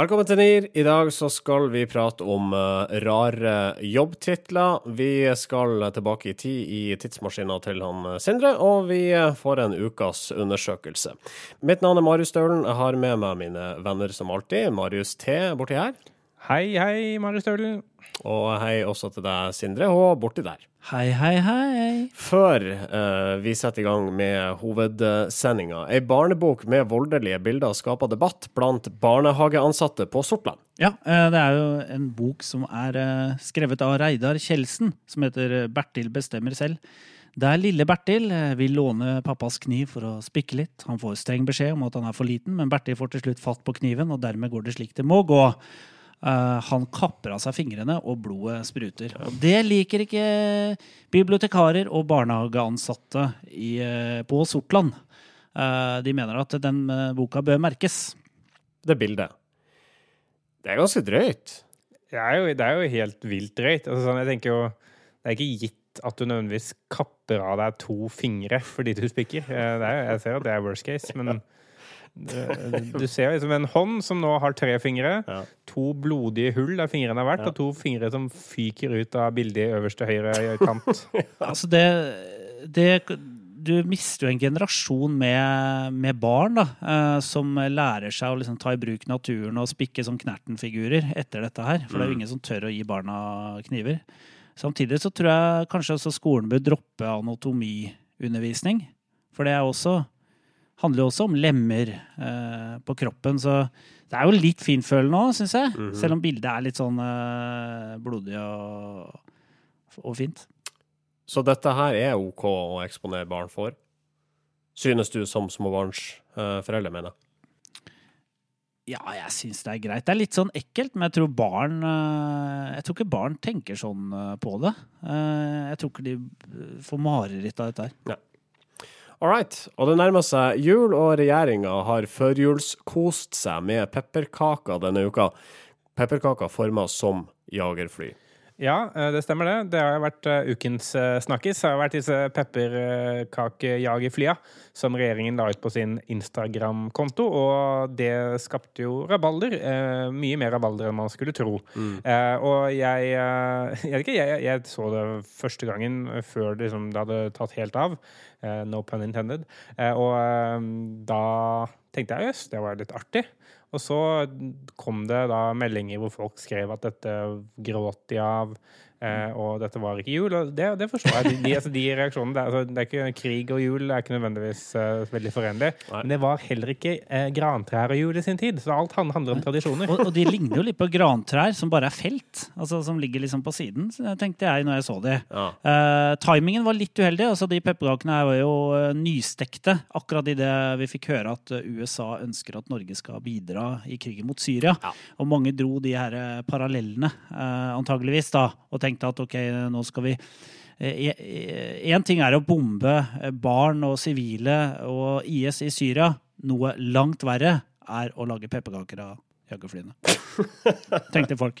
Velkommen til NIR. I dag så skal vi prate om uh, rare jobbtitler. Vi skal tilbake i tid i tidsmaskina til han eh, Sindre, og vi eh, får en ukas undersøkelse. Mitt navn er Marius Stølen. Jeg har med meg mine venner som alltid. Marius T borti her. Hei, hei, Marius Stølen. Og hei også til deg, Sindre, og borti der. Hei, hei, hei. Før uh, vi setter i gang med hovedsendinga, ei barnebok med voldelige bilder skaper debatt blant barnehageansatte på Sortland. Ja, uh, det er jo en bok som er uh, skrevet av Reidar Kjeldsen, som heter 'Bertil bestemmer selv'. Der lille Bertil vil låne pappas kniv for å spikke litt. Han får streng beskjed om at han er for liten, men Bertil får til slutt fatt på kniven, og dermed går det slik det må gå. Uh, han kapper av seg fingrene, og blodet spruter. Og det liker ikke bibliotekarer og barnehageansatte i, uh, på Sortland. Uh, de mener at den boka bør merkes. Det bildet. Det er ganske drøyt. Det er jo, det er jo helt vilt drøyt. Altså, sånn, jeg tenker jo Det er ikke gitt at du nødvendigvis kapper av deg to fingre fordi du spikker. Er, jeg ser at det er worst case, men du ser liksom en hånd som nå har tre fingre. Ja. To blodige hull der fingrene har vært, ja. og to fingre som fyker ut av bildet i øverste høyre kant. altså det, det, Du mister jo en generasjon med, med barn da, eh, som lærer seg å liksom ta i bruk naturen og spikke som Knerten-figurer etter dette her. For det er jo mm. ingen som tør å gi barna kniver. Samtidig så tror jeg kanskje også skolen bør droppe anatomiundervisning. For det er også handler jo også om lemmer eh, på kroppen. Så det er jo litt finfølende òg, syns jeg. Mm -hmm. Selv om bildet er litt sånn eh, blodig og, og, fint. Så dette her er OK å eksponere barn for? Synes du som småbarnsforeldre, eh, mener jeg? Ja, jeg syns det er greit. Det er litt sånn ekkelt, men jeg tror barn eh, Jeg tror ikke barn tenker sånn eh, på det. Eh, jeg tror ikke de får mareritt av dette her. Ja. All right. Og det nærmer seg jul, og regjeringa har førjulskost seg med pepperkaker denne uka. Pepperkaker forma som jagerfly. Ja, eh, det stemmer det. Det har vært eh, ukens eh, snakkis. Det har vært disse pepperkakejagerflya som regjeringen la ut på sin Instagram-konto. Og det skapte jo rabalder. Mye mer rabalder enn man skulle tro. Mm. Og jeg, jeg, jeg, jeg, så det første gangen før det, liksom, det hadde tatt helt av. No pun intended. Og da tenkte jeg jøss, det var litt artig. Og så kom det da meldinger hvor folk skrev at dette gråt de av. Eh, og dette var ikke jul. Og det, det forstår jeg. De, de, altså, de reaksjonene det, altså, det, er ikke Krig og jul er ikke nødvendigvis uh, veldig forenlig. Men det var heller ikke eh, grantrær og jul i sin tid. Så alt handler om tradisjoner. Og, og, de ligner jo litt på grantrær som bare er felt. Altså Som ligger liksom på siden, så tenkte jeg når jeg så de. Ja. Uh, timingen var litt uheldig. Altså De pepperkakene var jo uh, nystekte akkurat idet vi fikk høre at USA ønsker at Norge skal bidra i krigen mot Syria. Ja. Og mange dro de her parallellene, antageligvis, da. og tenkte tenkte at ok, nå skal vi Én eh, e, ting er å bombe barn og sivile og IS i Syria. Noe langt verre er å lage pepperkaker av jagerflyene. Tenkte folk.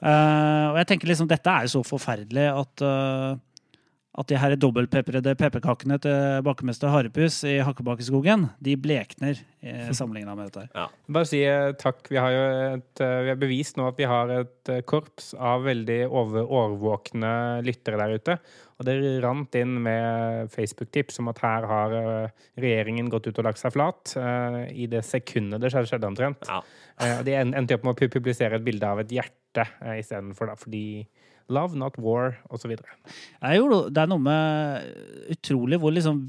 Uh, og jeg tenker liksom, dette er jo så forferdelig at uh, at de her dobbeltpeprede pepperkakene til bakkemester Harepus i Hakkebakkeskogen de blekner sammenligna med dette. Ja. Bare si eh, takk. Vi har jo et, eh, vi har bevist nå at vi har et eh, korps av veldig over, årvåkne lyttere der ute. Og det rant inn med Facebook-tips om at her har regjeringen gått ut og lagt seg flat i det sekundet det skjedde, skjedde omtrent. Ja. De endte opp med å publisere et bilde av et hjerte istedenfor, fordi Love, not war, osv. Det er noe med utrolig hvor liksom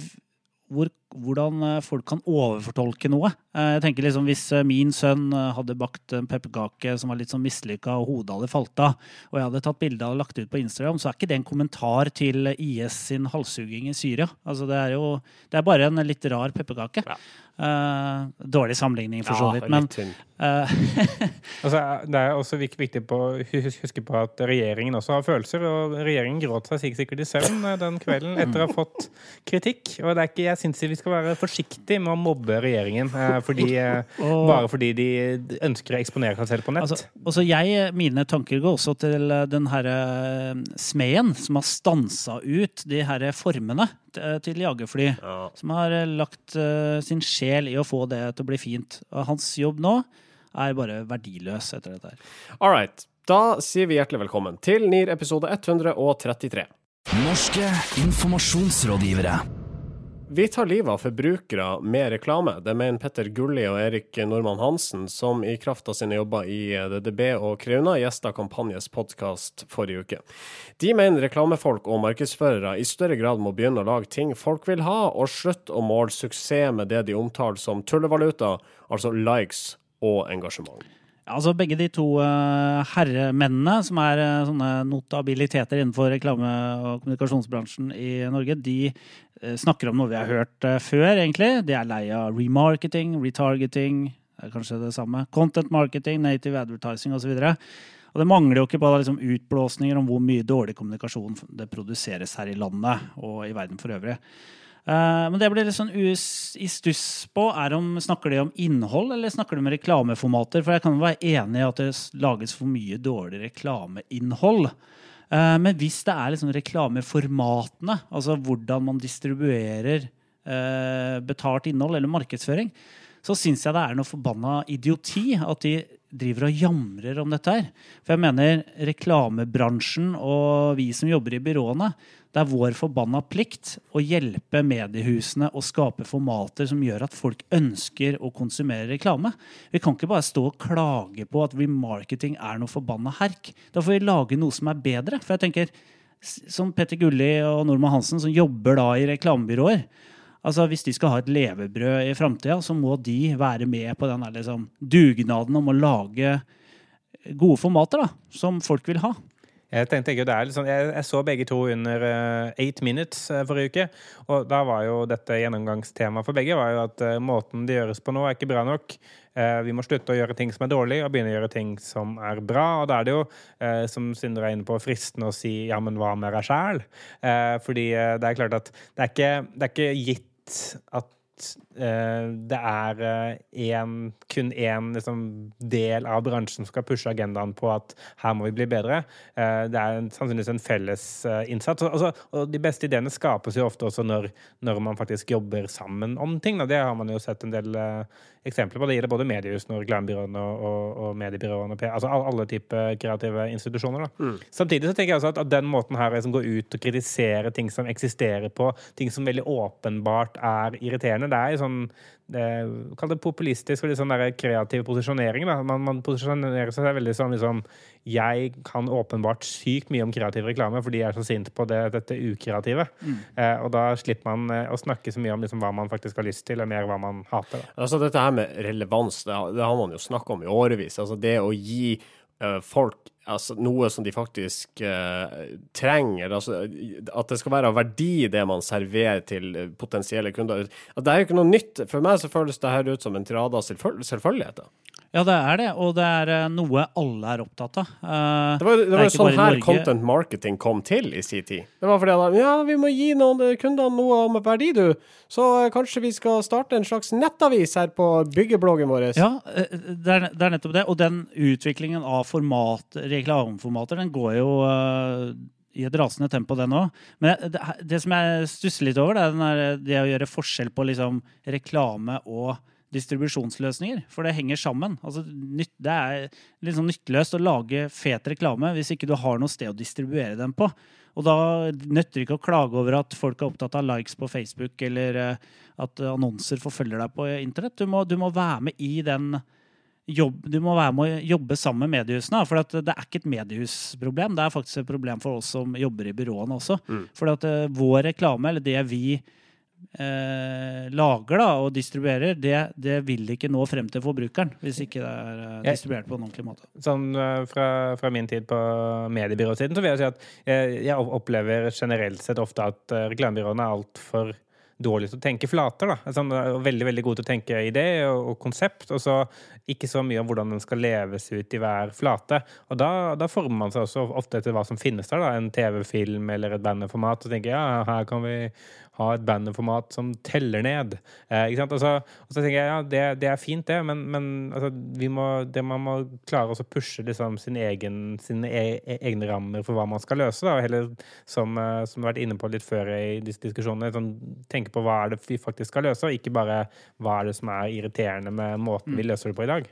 hvor, hvordan eh, folk kan overfortolke noe. Eh, jeg tenker liksom Hvis eh, min sønn hadde bakt en pepperkake som var litt sånn mislykka, og hodet hadde falt av, og jeg hadde tatt bilde og lagt ut på Instagram, så er ikke det en kommentar til IS sin halshugging i Syria. Altså Det er jo det er bare en litt rar pepperkake. Ja. Uh, dårlig sammenligning, for så vidt, men uh, altså, Det er også viktig å huske på at regjeringen også har følelser. Og regjeringen gråt seg sikkert i søvn den kvelden etter å ha fått kritikk. Og det er ikke, jeg syns vi skal være forsiktige med å mobbe regjeringen fordi, og, bare fordi de ønsker å eksponere seg selv på nett. Altså, også jeg, mine tanker går også til den herre smeden som har stansa ut de herre formene til jagerfly. Ja. Som har lagt sin sjel i å få det til å bli fint. Og hans jobb nå er bare verdiløs etter dette her. All right. Da sier vi hjertelig velkommen til NIR episode 133. Norske informasjonsrådgivere. Vi tar livet av forbrukere med reklame. Det mener Petter Gulli og Erik Normann Hansen, som i kraft av sine jobber i DDB og Kreuna gjesta Kampanjes podkast forrige uke. De mener reklamefolk og markedsførere i større grad må begynne å lage ting folk vil ha, og slutte å måle suksess med det de omtaler som tullevaluta, altså likes og engasjement. Altså Begge de to uh, herremennene, som er uh, sånne notabiliteter innenfor reklame- og kommunikasjonsbransjen i Norge, de uh, snakker om noe vi har hørt før, egentlig. De er lei av remarketing, retargeting, er kanskje det samme. Content marketing, native advertising osv. Og det mangler jo ikke bare liksom, utblåsninger om hvor mye dårlig kommunikasjon det produseres her i landet og i verden for øvrig. Eh, men det jeg blir litt sånn i stuss på, er om snakker de om innhold eller snakker de om reklameformater. For jeg kan være enig i at det lages for mye dårlig reklameinnhold. Eh, men hvis det er liksom reklameformatene, altså hvordan man distribuerer eh, betalt innhold eller markedsføring, så syns jeg det er noe forbanna idioti at de driver og jamrer om dette her. For jeg mener reklamebransjen og vi som jobber i byråene, det er vår forbanna plikt å hjelpe mediehusene å skape formater som gjør at folk ønsker å konsumere reklame. Vi kan ikke bare stå og klage på at remarketing er noe forbanna herk. Da får vi lage noe som er bedre. For jeg tenker, som Petter Gulli og Norma Hansen, som jobber da i reklamebyråer altså Hvis de skal ha et levebrød i framtida, så må de være med på den liksom, dugnaden om å lage gode formater da, som folk vil ha. Jeg tenkte det er liksom, jeg, jeg, så begge to under uh, Eight Minutes uh, forrige uke. Og da var jo dette gjennomgangstema for begge var jo at uh, måten det gjøres på nå, er ikke bra nok. vi må slutte å gjøre ting som er dårlig, og begynne å gjøre ting som er bra. Og da er det jo, som Sindre er inne på, fristende å si ja, men hva med deg sjæl? fordi det er klart at det er ikke, det er ikke gitt at det er uh, en, kun én liksom, del av bransjen som skal pushe agendaen på at her må vi bli bedre. Uh, det er en, sannsynligvis en felles innsats. Altså, og de beste ideene skapes jo ofte også når, når man faktisk jobber sammen om ting. Da. Det har man jo sett en del eksempler på. Det gjelder både mediehusene og reklamebyråene og, og, og mediebyråene. Altså alle typer kreative institusjoner. Mm. Samtidig så tenker jeg også at, at den måten her liksom går ut og kritiserer ting som eksisterer på, ting som veldig åpenbart er irriterende, det er i sånn Kall det populistisk og litt sånn der kreativ posisjonering. Da. Man, man posisjonerer seg veldig sånn liksom Jeg kan åpenbart sykt mye om kreativ reklame fordi jeg er så sint på det, dette ukreative. Mm. Eh, og da slipper man eh, å snakke så mye om liksom, hva man faktisk har lyst til, og mer hva man hater. Da. Altså Dette her med relevans, det, det har man jo snakka om i årevis. Altså det å gi folk altså, noe som de faktisk uh, trenger. Altså, at det skal være av verdi, det man serverer til potensielle kunder. At det er jo ikke noe nytt. For meg så føles det her ut som en tirade av selvfølgeligheter. Ja, det er det, og det er eh, noe alle er opptatt av. Uh, det var, det var jo sånn her content marketing kom til i sin tid. Det var fordi at ja, vi må gi noen kundene noe om verdi, du. Så kanskje vi skal starte en slags nettavis her på byggebloggen vår. Ja, det er, det er nettopp det. Og den utviklingen av format, reklameformater, den går jo i et rasende tempo, den òg. Men det, det, som jeg stusser litt over, det er det å gjøre forskjell på liksom, reklame og distribusjonsløsninger, for det henger sammen. Altså, det er litt sånn nytteløst å lage fet reklame hvis ikke du har noe sted å distribuere den på. Og da nytter det ikke å klage over at folk er opptatt av likes på Facebook, eller eh, at annonser forfølger deg på internett. Du må, du må være med i den jobb, du må være med å jobbe sammen med mediehusene. For det er ikke et mediehusproblem, det er faktisk et problem for oss som jobber i byråene også. Mm. For at uh, vår reklame, eller det vi eh, lager da, og distribuerer, det, det, vil ikke nå frem til forbrukeren hvis ikke det er eh, distribuert på en ordentlig måte. Sånn uh, fra, fra, min tid på mediebyråsiden så vil jeg si at jeg, jeg opplever generelt sett ofte at uh, reklamebyråene er altfor dårlig til å tenke flater. da. Altså, veldig veldig god til å tenke idé og, og, konsept, og så ikke så mye om hvordan den skal leves ut i hver flate. Og da, da former man seg også ofte etter hva som finnes der. da, En TV-film eller et bannerformat. Og tenker ja, her kan vi ha et bannerformat som teller ned. Eh, ikke sant? Og så, og så, tenker jeg ja, det, det er fint, det, men, men altså, må, det man må klare å pushe liksom, sin egen, sine e egne rammer for hva man skal løse. Da, heller, som, vi som har vært inne på litt før i disse diskusjonene, sånn, tenke tenke på hva er det vi faktisk skal løse, og ikke bare hva er det som er irriterende med måten vi løser det på i dag.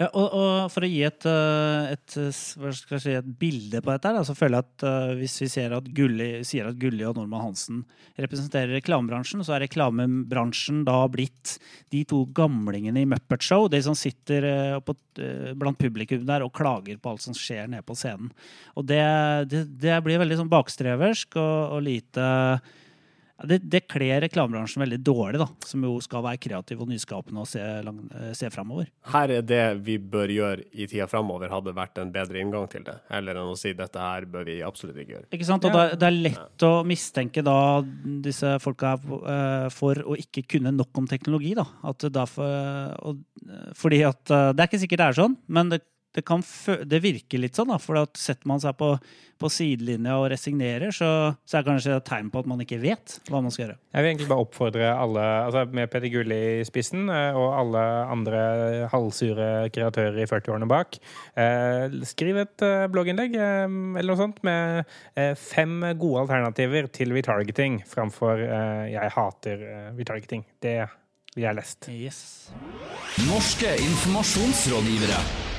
Ja, og, og for å gi et, eh, et, eh, hva skal jeg si, et bilde på dette, da, så føler jeg at eh, hvis vi ser at Gulli, sier at Gulli og Normann Hansen representerer reklamebransjen, så er reklamebransjen da blitt de to gamlingene i Muppet Show, de som sitter på, blant publikum der og klager på alt som skjer nede på scenen. Og det, det, det blir veldig sånn bakstreversk og, og lite det, det kler reklamebransjen veldig dårlig, da, som jo skal være kreativ og nyskapende og se, lang, eh, se framover. Her er det vi bør gjøre i tida framover, hadde vært en bedre inngang til det. Heller enn å si dette her bør vi absolutt ikke gjøre. Ikke sant? Og Ja. det, det er lett å mistenke da disse folka eh, for å ikke kunne nok om teknologi. da. At derfor, og, eh, fordi at Det er ikke sikkert det er sånn, men det, det, kan fø det virker litt sånn. da, For at setter man seg på, på sidelinja og resignerer, så, så er det kanskje et tegn på at man ikke vet hva man skal gjøre. Jeg vil egentlig bare oppfordre alle, altså med Peter Gulli i spissen, eh, og alle andre halvsure kreatører i 40-årene bak, eh, skriv et eh, blogginnlegg eh, eller noe sånt med eh, fem gode alternativer til retargeting framfor eh, 'jeg hater eh, retargeting'. Det vil jeg lest. Yes. Norske informasjonsrådgivere.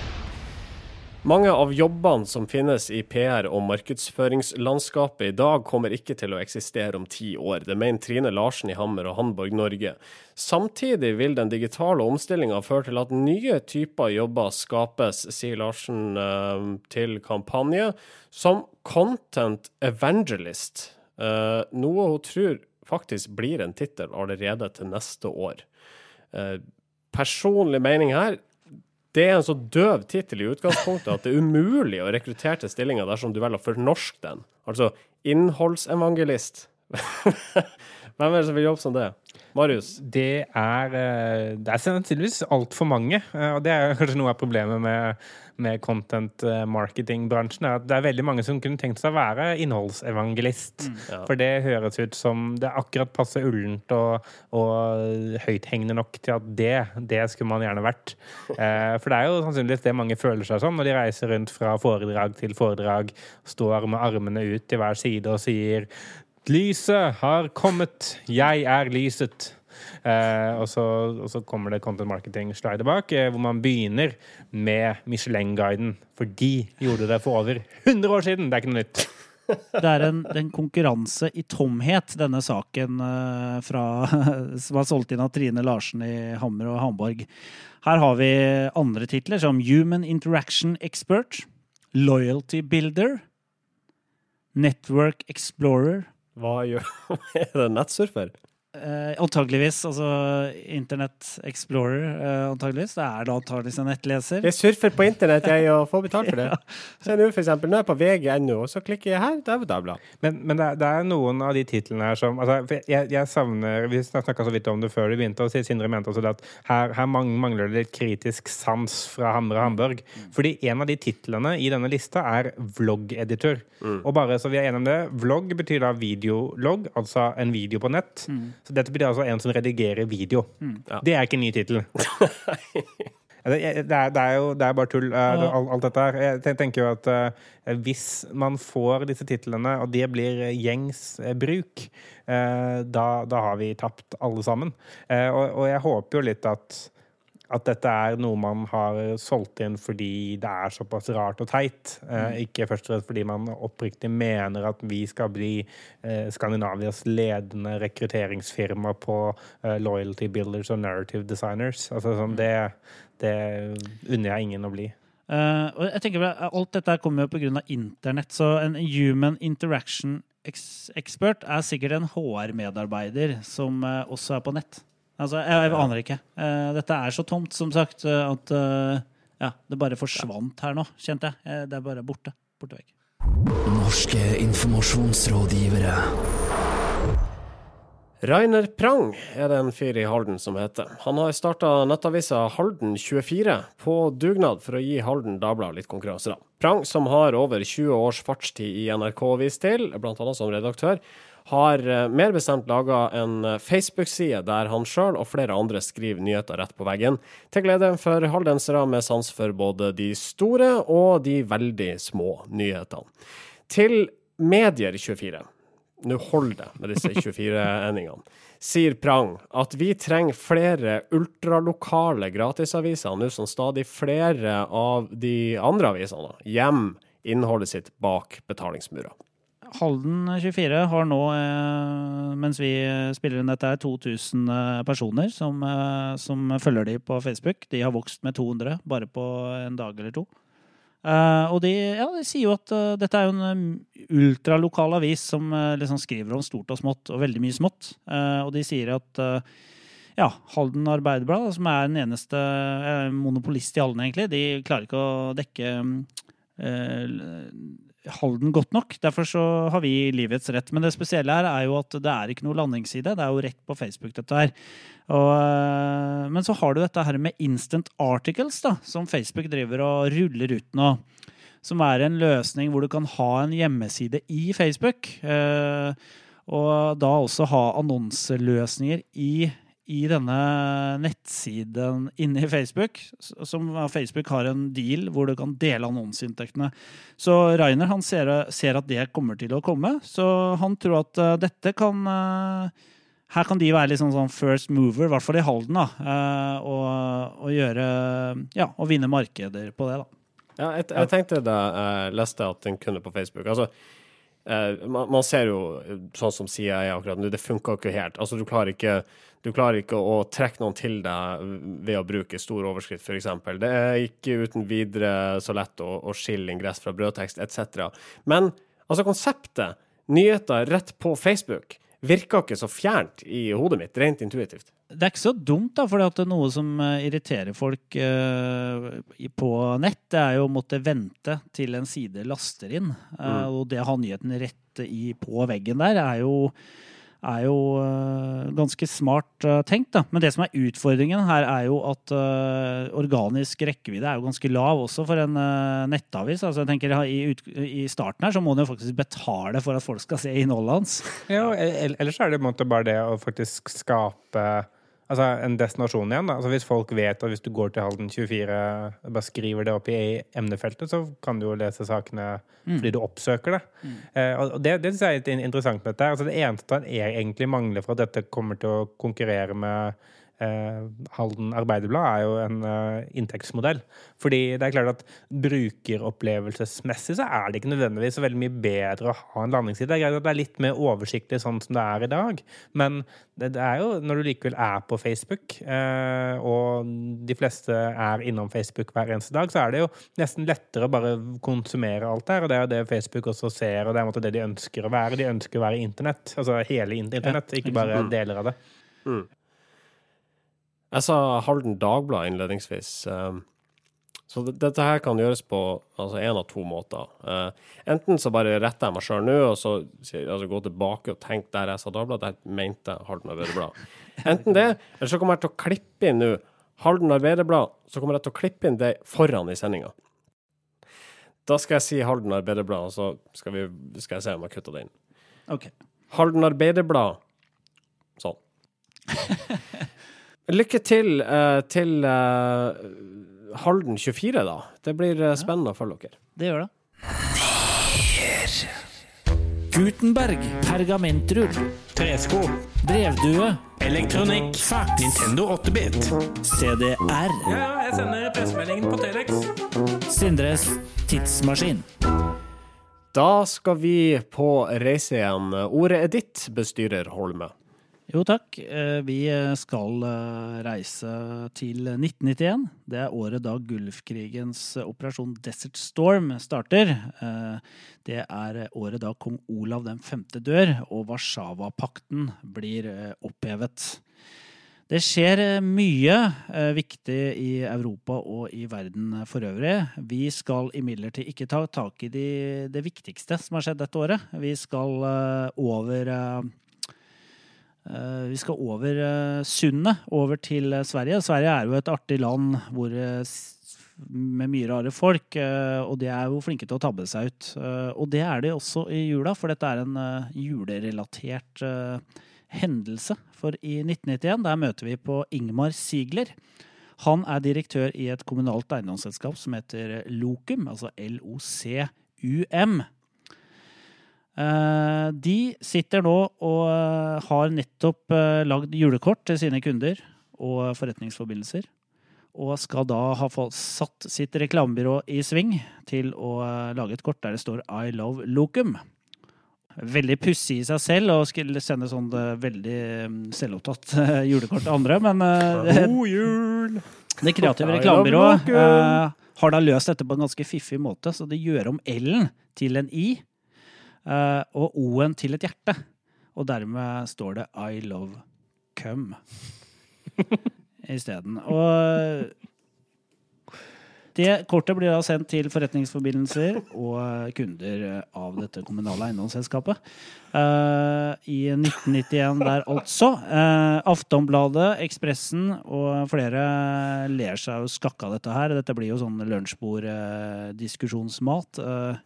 Mange av jobbene som finnes i PR- og markedsføringslandskapet i dag, kommer ikke til å eksistere om ti år. Det mener Trine Larsen i Hammer og Hamburg Norge. Samtidig vil den digitale omstillinga føre til at nye typer jobber skapes, sier Larsen eh, til kampanje, som content evangelist. Eh, noe hun tror faktisk blir en tittel allerede til neste år. Eh, personlig mening her det er en så døv tittel i utgangspunktet at det er umulig å rekruttere til stillinga dersom du velger å fornorske den. Altså innholdsevangelist. Hvem er det som vil jobbe som det? Marius? Det er, eh, det er sannsynligvis altfor mange. eh, Og det er kanskje noe av problemet med, med content eh, marketing-bransjen. er At det er veldig mange som kunne tenkt seg å være innholdsevangelist. ja. For det høres ut som det akkurat passe ullent og, og høythengende nok til at det, det skulle man gjerne vært. Eh, For det er jo sannsynligvis det mange føler seg som når de reiser rundt fra foredrag til foredrag, står med armene ut til hver side og sier Lyset har kommet, jeg er lyset. Eh, og, så, og så kommer det content marketing-slider bak, eh, hvor man begynner med Michelin-guiden. For de gjorde det for over 100 år siden! Det er ikke noe nytt. Det er en, en konkurranse i tomhet, denne saken eh, fra, som er solgt inn av Trine Larsen i Hammer og Hamborg. Her har vi andre titler som Human Interaction Expert, Loyalty Builder, Network Explorer. Hva gjør Er det nettsurfer? Eh, antageligvis, altså Internett Explorer, eh, antageligvis. Det er da antageligvis en nettleser. Jeg surfer på internett, jeg, og får betalt for det. Så nå, for eksempel. Nå er jeg på VG.no, og så klikker jeg her. Der var Dagbladet. Men, men det, er, det er noen av de titlene her som altså, jeg, jeg savner Vi snakka så vidt om det før du begynte, og Sindre mente også det at her, her mangler det litt kritisk sans fra Hamre Hamburg. Fordi en av de titlene i denne lista er vloggeditor. Og bare så vi er enige om det, vlogg betyr da videologg, altså en video på nett. Så dette betyr altså en som redigerer video. Det er ikke en ny tittel. Det, det, er, det er jo det er bare tull, eh, alt, alt dette her. Jeg tenker jo at uh, hvis man får disse titlene, og det blir eh, gjengs eh, bruk, uh, da, da har vi tapt alle sammen. Uh, og, og jeg håper jo litt at at dette er noe man har solgt inn fordi det er såpass rart og teit. Eh, ikke først og fremst fordi man oppriktig mener at vi skal bli eh, Skandinavias ledende rekrutteringsfirma på eh, loyalty builders og narrative designers. Altså, sånn, det, det unner jeg ingen å bli. Uh, og jeg tenker Alt dette kommer jo pga. internett, så en human interaction expert er sikkert en HR-medarbeider som eh, også er på nett. Altså, jeg, jeg aner ikke. Eh, dette er så tomt, som sagt, eh, at eh, ja, det bare forsvant her nå, kjente jeg. Det er bare borte. Borte vekk. Norske informasjonsrådgivere. Rainer Prang er det en fyr i Halden som heter. Han har starta nettavisa Halden24 på dugnad for å gi Halden Dagblad litt konkurranse. Prang, som har over 20 års fartstid i NRK vist til, bl.a. som redaktør, har eh, mer bestemt laga en eh, Facebook-side der han sjøl og flere andre skriver nyheter rett på veggen, til glede for haldensere med sans for både de store og de veldig små nyhetene. Til Medier24 nå holder det med disse 24-endingene, sier Prang at vi trenger flere ultralokale gratisaviser nå som stadig flere av de andre avisene gjemmer innholdet sitt bak betalingsmurer. Halden 24 har nå, eh, mens vi spiller inn dette, 2000 eh, personer som, eh, som følger de på Facebook. De har vokst med 200 bare på en dag eller to. Og de, ja, de, sier jo at dette er jo en um, ultralokal avis som liksom skriver om stort og smått, og veldig mye smått. og de sier at ja, Halden Arbeiderblad, som er den eneste monopolist i Halden, egentlig, de klarer ikke å dekke Halden godt nok. Derfor så har vi livets rett. Men det spesielle her er jo at det er ikke noe landingsside. Det er jo rett på Facebook, dette her. Og, eh, men så har du dette her med instant articles, da, som Facebook driver og ruller ut nå. Som er en løsning hvor du kan ha en hjemmeside i Facebook. Eh, og da også ha annonseløsninger i i denne nettsiden inne i Facebook, som Facebook har en deal hvor du kan dele annonseinntektene. Så Rainer han ser, ser, at det kommer til å komme, så han tror at uh, dette kan uh, Her kan de være liksom sånn first mover, i hvert fall i Halden, da, uh, og, og, gjøre Ja, og vinne markeder på det, da. Ja, jeg, jeg tenkte da jeg leste at den kunne på Facebook. altså man, man, ser jo, sånn som CIA akkurat nå, det funka ikke helt. Altså, du klarer ikke du klarer ikke å trekke noen til deg ved å bruke stor overskrift, f.eks. Det er ikke uten videre så lett å, å skille ingress fra brødtekst etc. Men altså konseptet, nyheter rett på Facebook, virker ikke så fjernt i hodet mitt, rent intuitivt. Det er ikke så dumt, da, for det er noe som eh, irriterer folk uh, på nett, det er jo å måtte vente til en side laster inn. Uh, mm. Og det å ha nyheten rett i, på veggen der, er jo er jo uh, ganske smart uh, tenkt. Da. Men det som er utfordringen her, er jo at uh, organisk rekkevidde er jo ganske lav også for en nettavis. Altså, jeg tenker i, starten her så må du jo faktisk betale for at folk skal se innholdet hans. Ja, ellers er det bare det å faktisk skape altså en destinasjon igjen. Da. Altså hvis folk vet at hvis du går til Halden 24, bare skriver det opp i emnefeltet, så kan du jo lese sakene mm. fordi du oppsøker det. Mm. Eh, og det, det syns jeg er interessant med dette. Altså det eneste han egentlig mangler for at dette kommer til å konkurrere med eh, Halden Arbeiderblad er jo en eh, inntektsmodell. Fordi det er klart at brukeropplevelsesmessig så er det ikke nødvendigvis så veldig mye bedre å ha en landingsside. Det er greit at det er litt mer oversiktlig sånn som det er i dag, men det, det er jo når du likevel er på Facebook, eh, og de fleste er innom Facebook hver eneste dag, så er det jo nesten lettere å bare konsumere alt der, og det er jo det Facebook også ser, og det er det de ønsker å være. De ønsker å være internett, altså hele internett, ikke bare deler av det. Mm. Jeg sa Halden Dagblad innledningsvis. Um, så dette her kan gjøres på altså én av to måter. Uh, enten så bare retter jeg meg sjøl nå, og så altså, gå tilbake og tenker der jeg sa Dagbladet, der mente jeg Halden Arbeiderblad. Enten det, eller så kommer jeg til å klippe inn nå Halden Arbeiderblad, så kommer jeg til å klippe inn det foran i sendinga. Da skal jeg si Halden Arbeiderblad, og så skal, vi, skal jeg se om jeg kutter det inn. Okay. Halden Arbeiderblad. Sånn. Lykke til uh, til uh, Halden 24, da. Det blir uh, spennende å følge dere. Det gjør det. Gutenberg. Pergamentrull. Tresko. Brevdue. Elektronikk. Fax. Nintendo 8-bit. CDR. Ja, ja, jeg sender pressemeldingen på Telex. Sindres tidsmaskin. Da skal vi på reise igjen. Ordet er ditt, bestyrer Holme. Jo takk. Eh, vi skal eh, reise til 1991. Det er året da Gulfkrigens operasjon Desert Storm starter. Eh, det er året da kong Olav den femte dør, og Warszawapakten blir opphevet. Det skjer mye viktig i Europa og i verden for øvrig. Vi skal imidlertid ikke ta tak i de, det viktigste som har skjedd dette året. Vi skal over Eh, vi skal over eh, sundet, over til eh, Sverige. Sverige er jo et artig land hvor, med mye rare folk, og de er jo flinke til å tabbe seg ut. Og det er de også i jula, for dette er en julerelatert hendelse. For i 1991 der møter vi på Ingmar Sigler. Han er direktør i et kommunalt eiendomsselskap som heter Lokum, altså LOCUM. Eh, de sitter nå og eh, har nettopp eh, lagd julekort til sine kunder og forretningsforbindelser. Og skal da ha fått satt sitt reklamebyrå i sving til å lage et kort der det står I love Locum. Veldig pussig i seg selv å skulle sende sånn veldig mm, selvopptatt julekort til andre, men God jul! det kreative reklamebyrået har da løst dette på en ganske fiffig måte, så det gjør om L-en til en I og O-en til et hjerte. Og dermed står det I love cum isteden. Og det kortet blir da sendt til forretningsforbindelser og kunder av dette kommunale eiendomsselskapet. Uh, I 1991 der, altså. Uh, Aftonbladet, Ekspressen og flere ler seg jo skakka av dette her. Dette blir jo sånn lunsjbord-diskusjonsmat.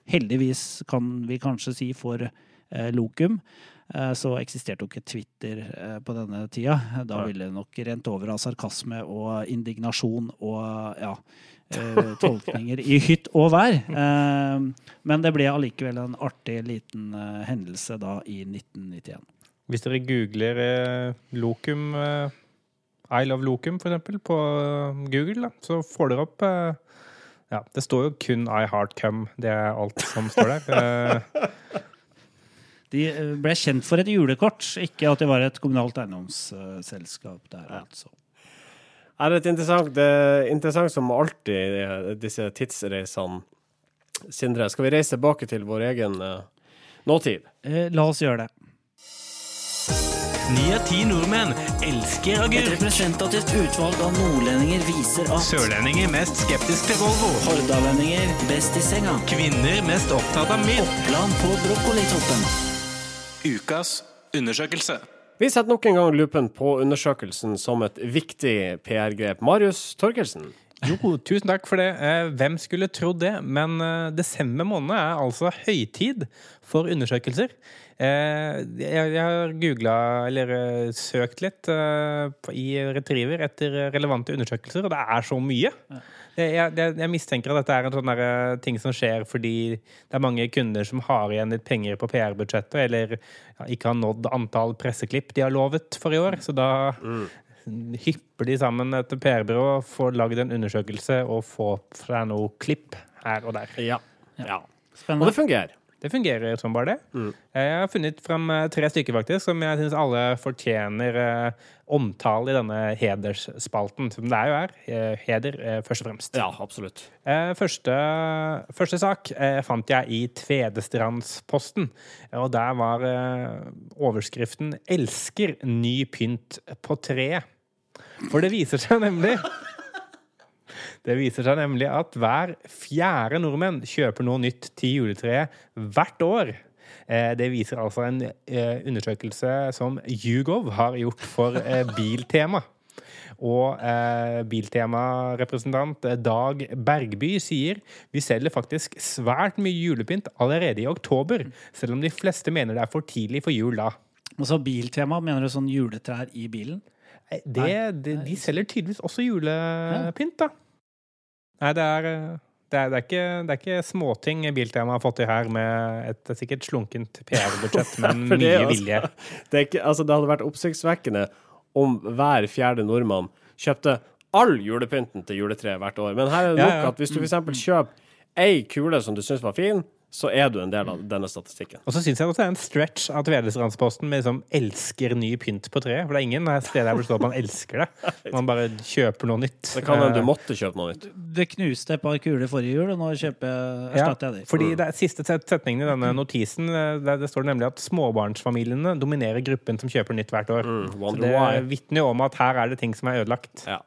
heldigvis kan vi kanskje si for eh, Lokum. Eh, Så eksisterte jo ikke Twitter eh, på denne tida. Da ville det nok rent over av sarkasme og indignasjon og ja, eh, tolkninger i hytt og vær. Eh, Men det ble allikevel en artig liten eh, hendelse da i 1991. Hvis dere googler eh, eh, I love Locum, for eksempel, på eh, Google, da, så får dere opp eh, Ja, det står jo kun I heart cum. Det er alt som står der. Eh, De eh, ble kjent for et julekort, ikke at det var et kommunalt eiendomsselskap der, altså. Er det, et interessant, det er interessant som alltid eh, disse tidsreisene. Sindre, skal vi reise tilbake til vår egen eh, nåtid? Eh, La oss gjøre det. Ni av ti nordmenn elsker Et representativt utvalg av nordlendinger viser at Sørlendinger mest skeptisk til Volvo. hordalendinger best i senga. Kvinner mest opptatt av mild. Oppland på brokkolitoppen. Ukas undersøkelse. Vi setter nok en gang lupen på undersøkelsen som et viktig PR-grep. Marius Torkelsen. Jo, tusen takk for det. Eh, Hvem skulle trodd det? Men eh, desember måned er altså høytid for undersøkelser. Eh, Jeg har googla, eller søkt litt i Retriever etter relevante undersøkelser, og det er så mye. Jeg, jeg, jeg mistenker at dette er en sånn ting som skjer fordi det er mange kunder som har igjen litt penger på PR-budsjettet, eller ikke har nådd antall presseklipp de har lovet for i år. Så da hypper de sammen et PR-byrå, får lagd en undersøkelse og får fra noe klipp her og der. Ja. ja. Og det fungerer. Det fungerer som bare det. Mm. Jeg har funnet fram eh, tre stykker faktisk, som jeg syns alle fortjener eh, omtale i denne hedersspalten, som det er jo er. Eh, heder, eh, først og fremst. Ja, absolutt. Eh, første, første sak eh, fant jeg i Tvedestrandsposten. Og der var eh, overskriften 'Elsker ny pynt på treet'. For det viser seg nemlig Det viser seg nemlig at hver fjerde nordmenn kjøper noe nytt til juletreet hvert år. Eh, Det viser altså en eh, undersøkelse som Hugov har gjort for eh, Biltema. Og eh, Biltema-representant Dag Bergby sier vi selger faktisk svært mye julepynt allerede i oktober, selv om de fleste mener det er for tidlig for jul da. Og så biltema, mener du sånn juletrær i bilen? Det, de, de selger tydeligvis også julepynt, da. Nei, det er, det er, det er, ikke, det er ikke småting Biltema har fått til her med et sikkert slunkent PR-budsjett, men mye altså- vilje. Det, ikke, altså, det hadde vært oppsiktsvekkende om hver fjerde nordmann kjøpte all julepynten til juletreet hvert år. Men her er det Ja, nok ja. at hvis du f.eks. kjøper ei kule som du syns var fin, så er du en del av denne statistikken. Og så syns jeg også det er en stretch at Vedelsrandsposten liksom 'elsker ny pynt på treet'. For det er ingen steder jeg det står at man elsker det. Man bare kjøper noe nytt. Det kan hende Eh, du måtte kjøpe noe nytt. Det knuste et par kuler forrige jul, og nå kjøper jeg, erstatter jeg de. Fordi det er siste setningen i denne notisen eh, der det står nemlig at småbarnsfamiliene dominerer gruppen som kjøper nytt hvert år. Mm, Så det vitner jo om at her er det ting som er ødelagt. Ja.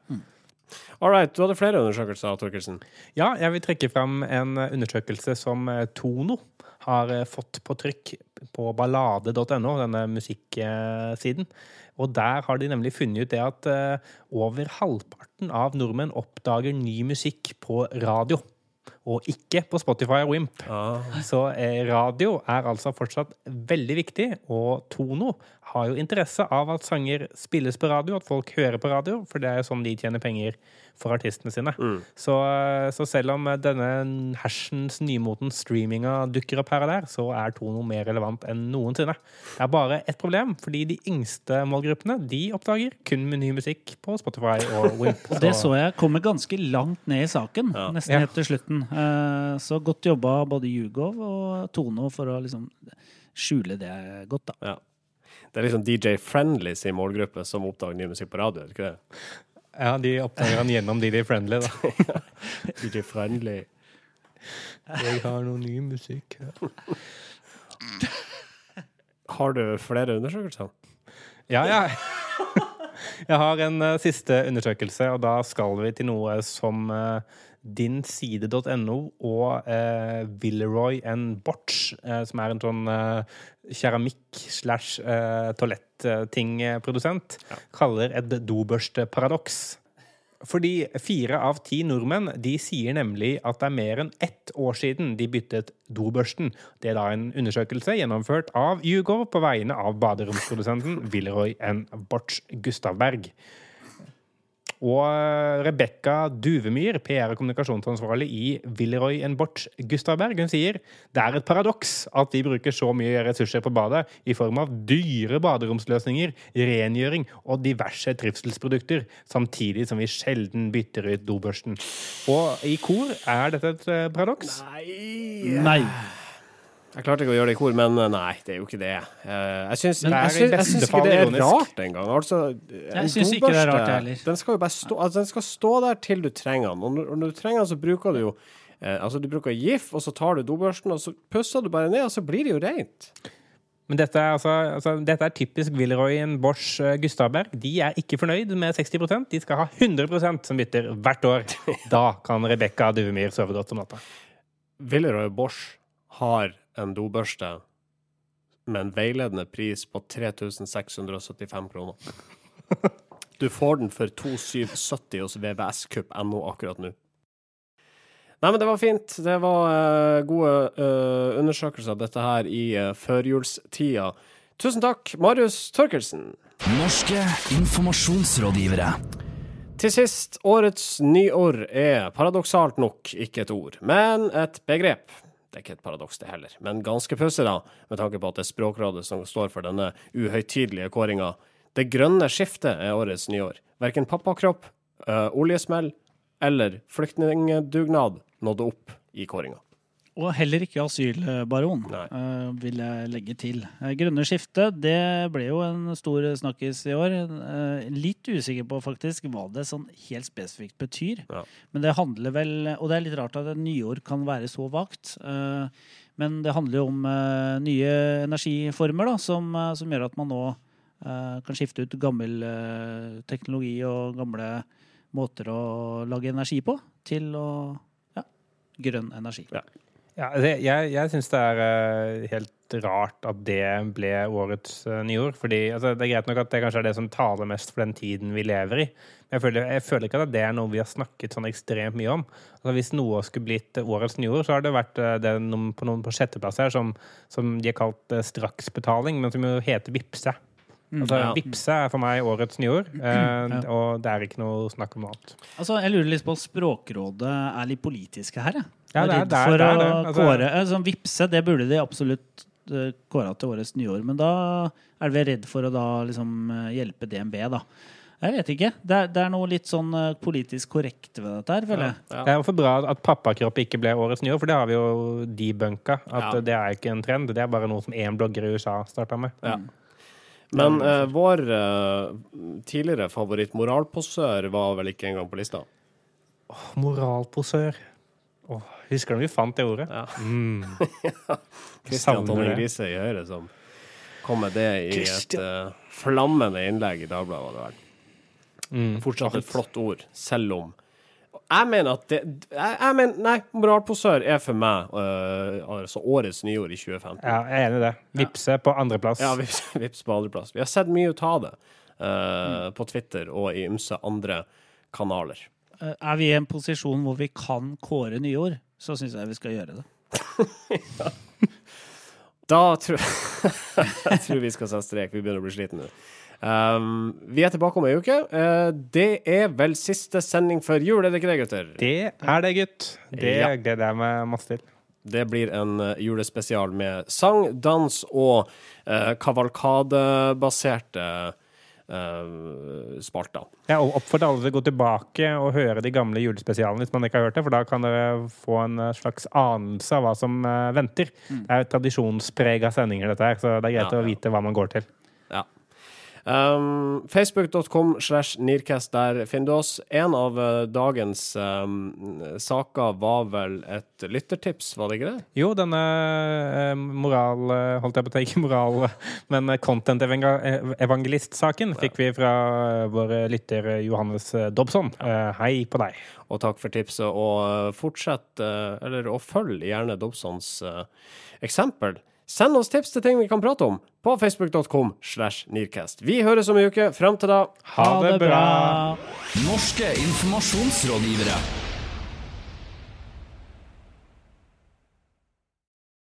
All right, du hadde flere undersøkelser, Torkelsen. Ja, jeg vil trekke fram en undersøkelse som eh, Tono har eh, fått på trykk på ballade.no, denne musikksiden. Og der har de nemlig funnet ut det at eh, over halvparten av nordmenn oppdager ny musikk på radio. Og ikke på Spotify og Wimp. Ah. Så eh, radio er altså fortsatt veldig viktig, og Tono har jo interesse av at sanger spilles på radio, at folk hører på radio, for det er jo sånn de tjener penger for artistene sine. Så, eh, så selv om denne hersens nymotens streaminga dukker opp her og der, så er Tono mer relevant enn noensinne. Det er bare ett problem, fordi de yngste målgruppene de oppdager kun med ny musikk på Spotify og Wimp. Og det så jeg kommer ganske langt ned i saken, nesten Ja. helt til slutten. Eh, Så godt jobba både Jugov og Tono for å liksom skjule det godt, da. Ja. Det er liksom DJ Friendly sin målgruppe som oppdager ny musikk på radio, er det ikke det? Ja, de oppdager han gjennom DJ Friendly, da. DJ Friendly. Jeg har noe ny musikk. Har du flere undersøkelser? Ja, ja. Jeg har en uh, siste undersøkelse, og da skal vi til noe som uh, dinside.no og eh, Villeroy and Botch, eh, som er en sånn eh, keramikk slash uh, ja. kaller et dobørsteparadoks. Fordi fire av ti nordmenn de sier nemlig at det er mer enn ett år siden de byttet dobørsten. Det er da en undersøkelse gjennomført av Hugo på vegne av baderomsprodusenten Villeroy N. Botch Gustavberg. Og eh, Rebekka Duvemyr, PR- og kommunikasjonsansvarlig i Villeroy Botch Gustavberg, hun sier det er et paradoks at vi bruker så mye ressurser på badet i form av dyre baderomsløsninger, rengjøring og diverse trivselsprodukter, samtidig som vi sjelden bytter ut dobørsten. Og i kor er dette et paradoks? Nei. Nei. Jeg klarte ikke å gjøre det i kor, men eh, nei, det er jo ikke det. Eh, Jeg syns, det jeg syns, jeg syns ikke det er rart engang. Altså, en syns ikke det er rart, jeg heller. Den skal jo bare stå, altså, den skal stå der til du trenger den. Og når, når du trenger den, så bruker du jo eh, Altså, du bruker GIF, og så tar du dobørsten, og så pusser du bare ned, og så blir det jo rent. Men dette er, altså, altså, dette er typisk Villeroy Bosch Gustavberg. De er ikke fornøyd med 60% De skal ha 100% som bytter hvert år. Da kan Rebekka Duvemyr sove godt om natta. Villeroy Bosch har en dobørste med en veiledende pris på 3675 kroner. Du får den for 2770 hos vvskupp.no akkurat nå. Nei, men det var fint. Det var uh, gode uh, undersøkelser av dette her i uh, førjulstida. Tusen takk, Marius Torkelsen. Norske informasjonsrådgivere. Til sist, årets nyord er paradoksalt nok ikke et ord, men et begrep. Er ikke et paradoks, det heller, men ganske pussig, da, med tanke på at det er Språkrådet som står for denne uhøytidelige kåringa. Det grønne skiftet er årets nyår. Verken pappakropp, øh, oljesmell eller flyktningdugnad nådde opp i kåringa. Og heller ikke asylbaron, eh, vil jeg legge til. Eh, Grønne skifte, det ble jo en stor snakkis i år. Uh, Litt usikker på faktisk hva det sånn helt spesifikt betyr. Ja. Men det handler vel Og det er litt rart at et nyår kan være så vagt. Men det handler jo om nye energiformer da, som, som gjør at man nå kan skifte ut gammel teknologi og gamle måter å lage energi på, til å ja, grønn energi. Ja, det, jeg jeg syns det er uh, helt rart at det ble årets uh, nyord. Fordi altså, Det er greit nok at det kanskje er det som taler mest for den tiden vi lever i. Men jeg føler, jeg føler ikke at det er noe vi har snakket sånn ekstremt mye om. Altså, hvis noe skulle blitt årets nyord, så har det vært uh, det noen, på noen på sjetteplass her som, som de har kalt eh, straksbetaling, men som jo heter vippse. Altså, Ja. Vipse er for meg årets nyord, eh, og det er ikke noe snakk om noe annet. Altså, jeg lurer litt på om Språkrådet er litt politiske her. Jeg. Ja, det er- redd det er- det er å det. Altså- kåre sånn Vipse, det burde de absolutt eh, kåra til årets nyår. Men da er vi redd for å da liksom eh, hjelpe DNB, da. Jeg vet ikke. Det er, det er noe litt sånn politisk korrekt ved dette her, føler jeg. Ja. Det er for bra at pappakropp ikke ble årets nyår, for det har vi jo debunka. At Ja. det er ikke en trend. Det er bare noe som én blogger i USA starta med. Ja. Men eh, vår eh, tidligere favoritt moralposør var vel ikke engang på lista? Moralposør. Åh, husker du vi fant det ordet? Ja. Mm. Kristian Tonning det. Riise i Høyre som kom med det i et uh, flammende innlegg i Dagbladet, var det vel. Mm. Fortsatt et flott ord, selv om Jeg mener at det jeg, jeg mener, Nei, moralposør er for meg eh, altså årets nyord i 2015. Ja, jeg er enig i det. Vipse på andreplass. Ja, vips, vips på andreplass. Vi har sett mye ut av det eh, på Twitter og i ymse andre kanaler. Eh, er vi i en posisjon hvor vi kan kåre nyord, så syns jeg vi skal gjøre det. Da tror jeg tror vi skal sette strek. Vi begynner å bli slitne nå. Um, vi er tilbake om ei uke. Uh, det er vel siste sending før jul, er det ikke det, gutter? Det er det, gutt. Det Ja. gleder jeg meg masse til. Det blir en uh, julespesial med sang, dans og uh, kavalkadebaserte uh, Ja, Jeg oppfordrer alle til å gå tilbake og høre de gamle julespesialene hvis man ikke har hørt det, for da kan dere få en eh, slags anelse av hva som eh, venter. Det er jo tradisjonsprega sendinger, dette her, så det er greit Ja, ja. å vite hva man går til. Um, Facebook.com slash Nearcast, der finner du oss. En av uh, dagens um, saker var vel et lyttertips, var det ikke det? Jo, denne uh, moral... eh, Holdt jeg på å ta, ikke moral, men eh, content-evangelist-saken fikk vi fra eh, vår lytter eh, Johannes eh, Dobson. Uh, Hei på deg. Og takk for tipset. Og fortsett, uh, eller og følg gjerne Dobsons eksempel. Send oss tips til ting vi kan prate om på facebook.com slash Nearcast. Vi høres om en uke. Frem til da. Ha det bra! Norske informasjonsrådgivere.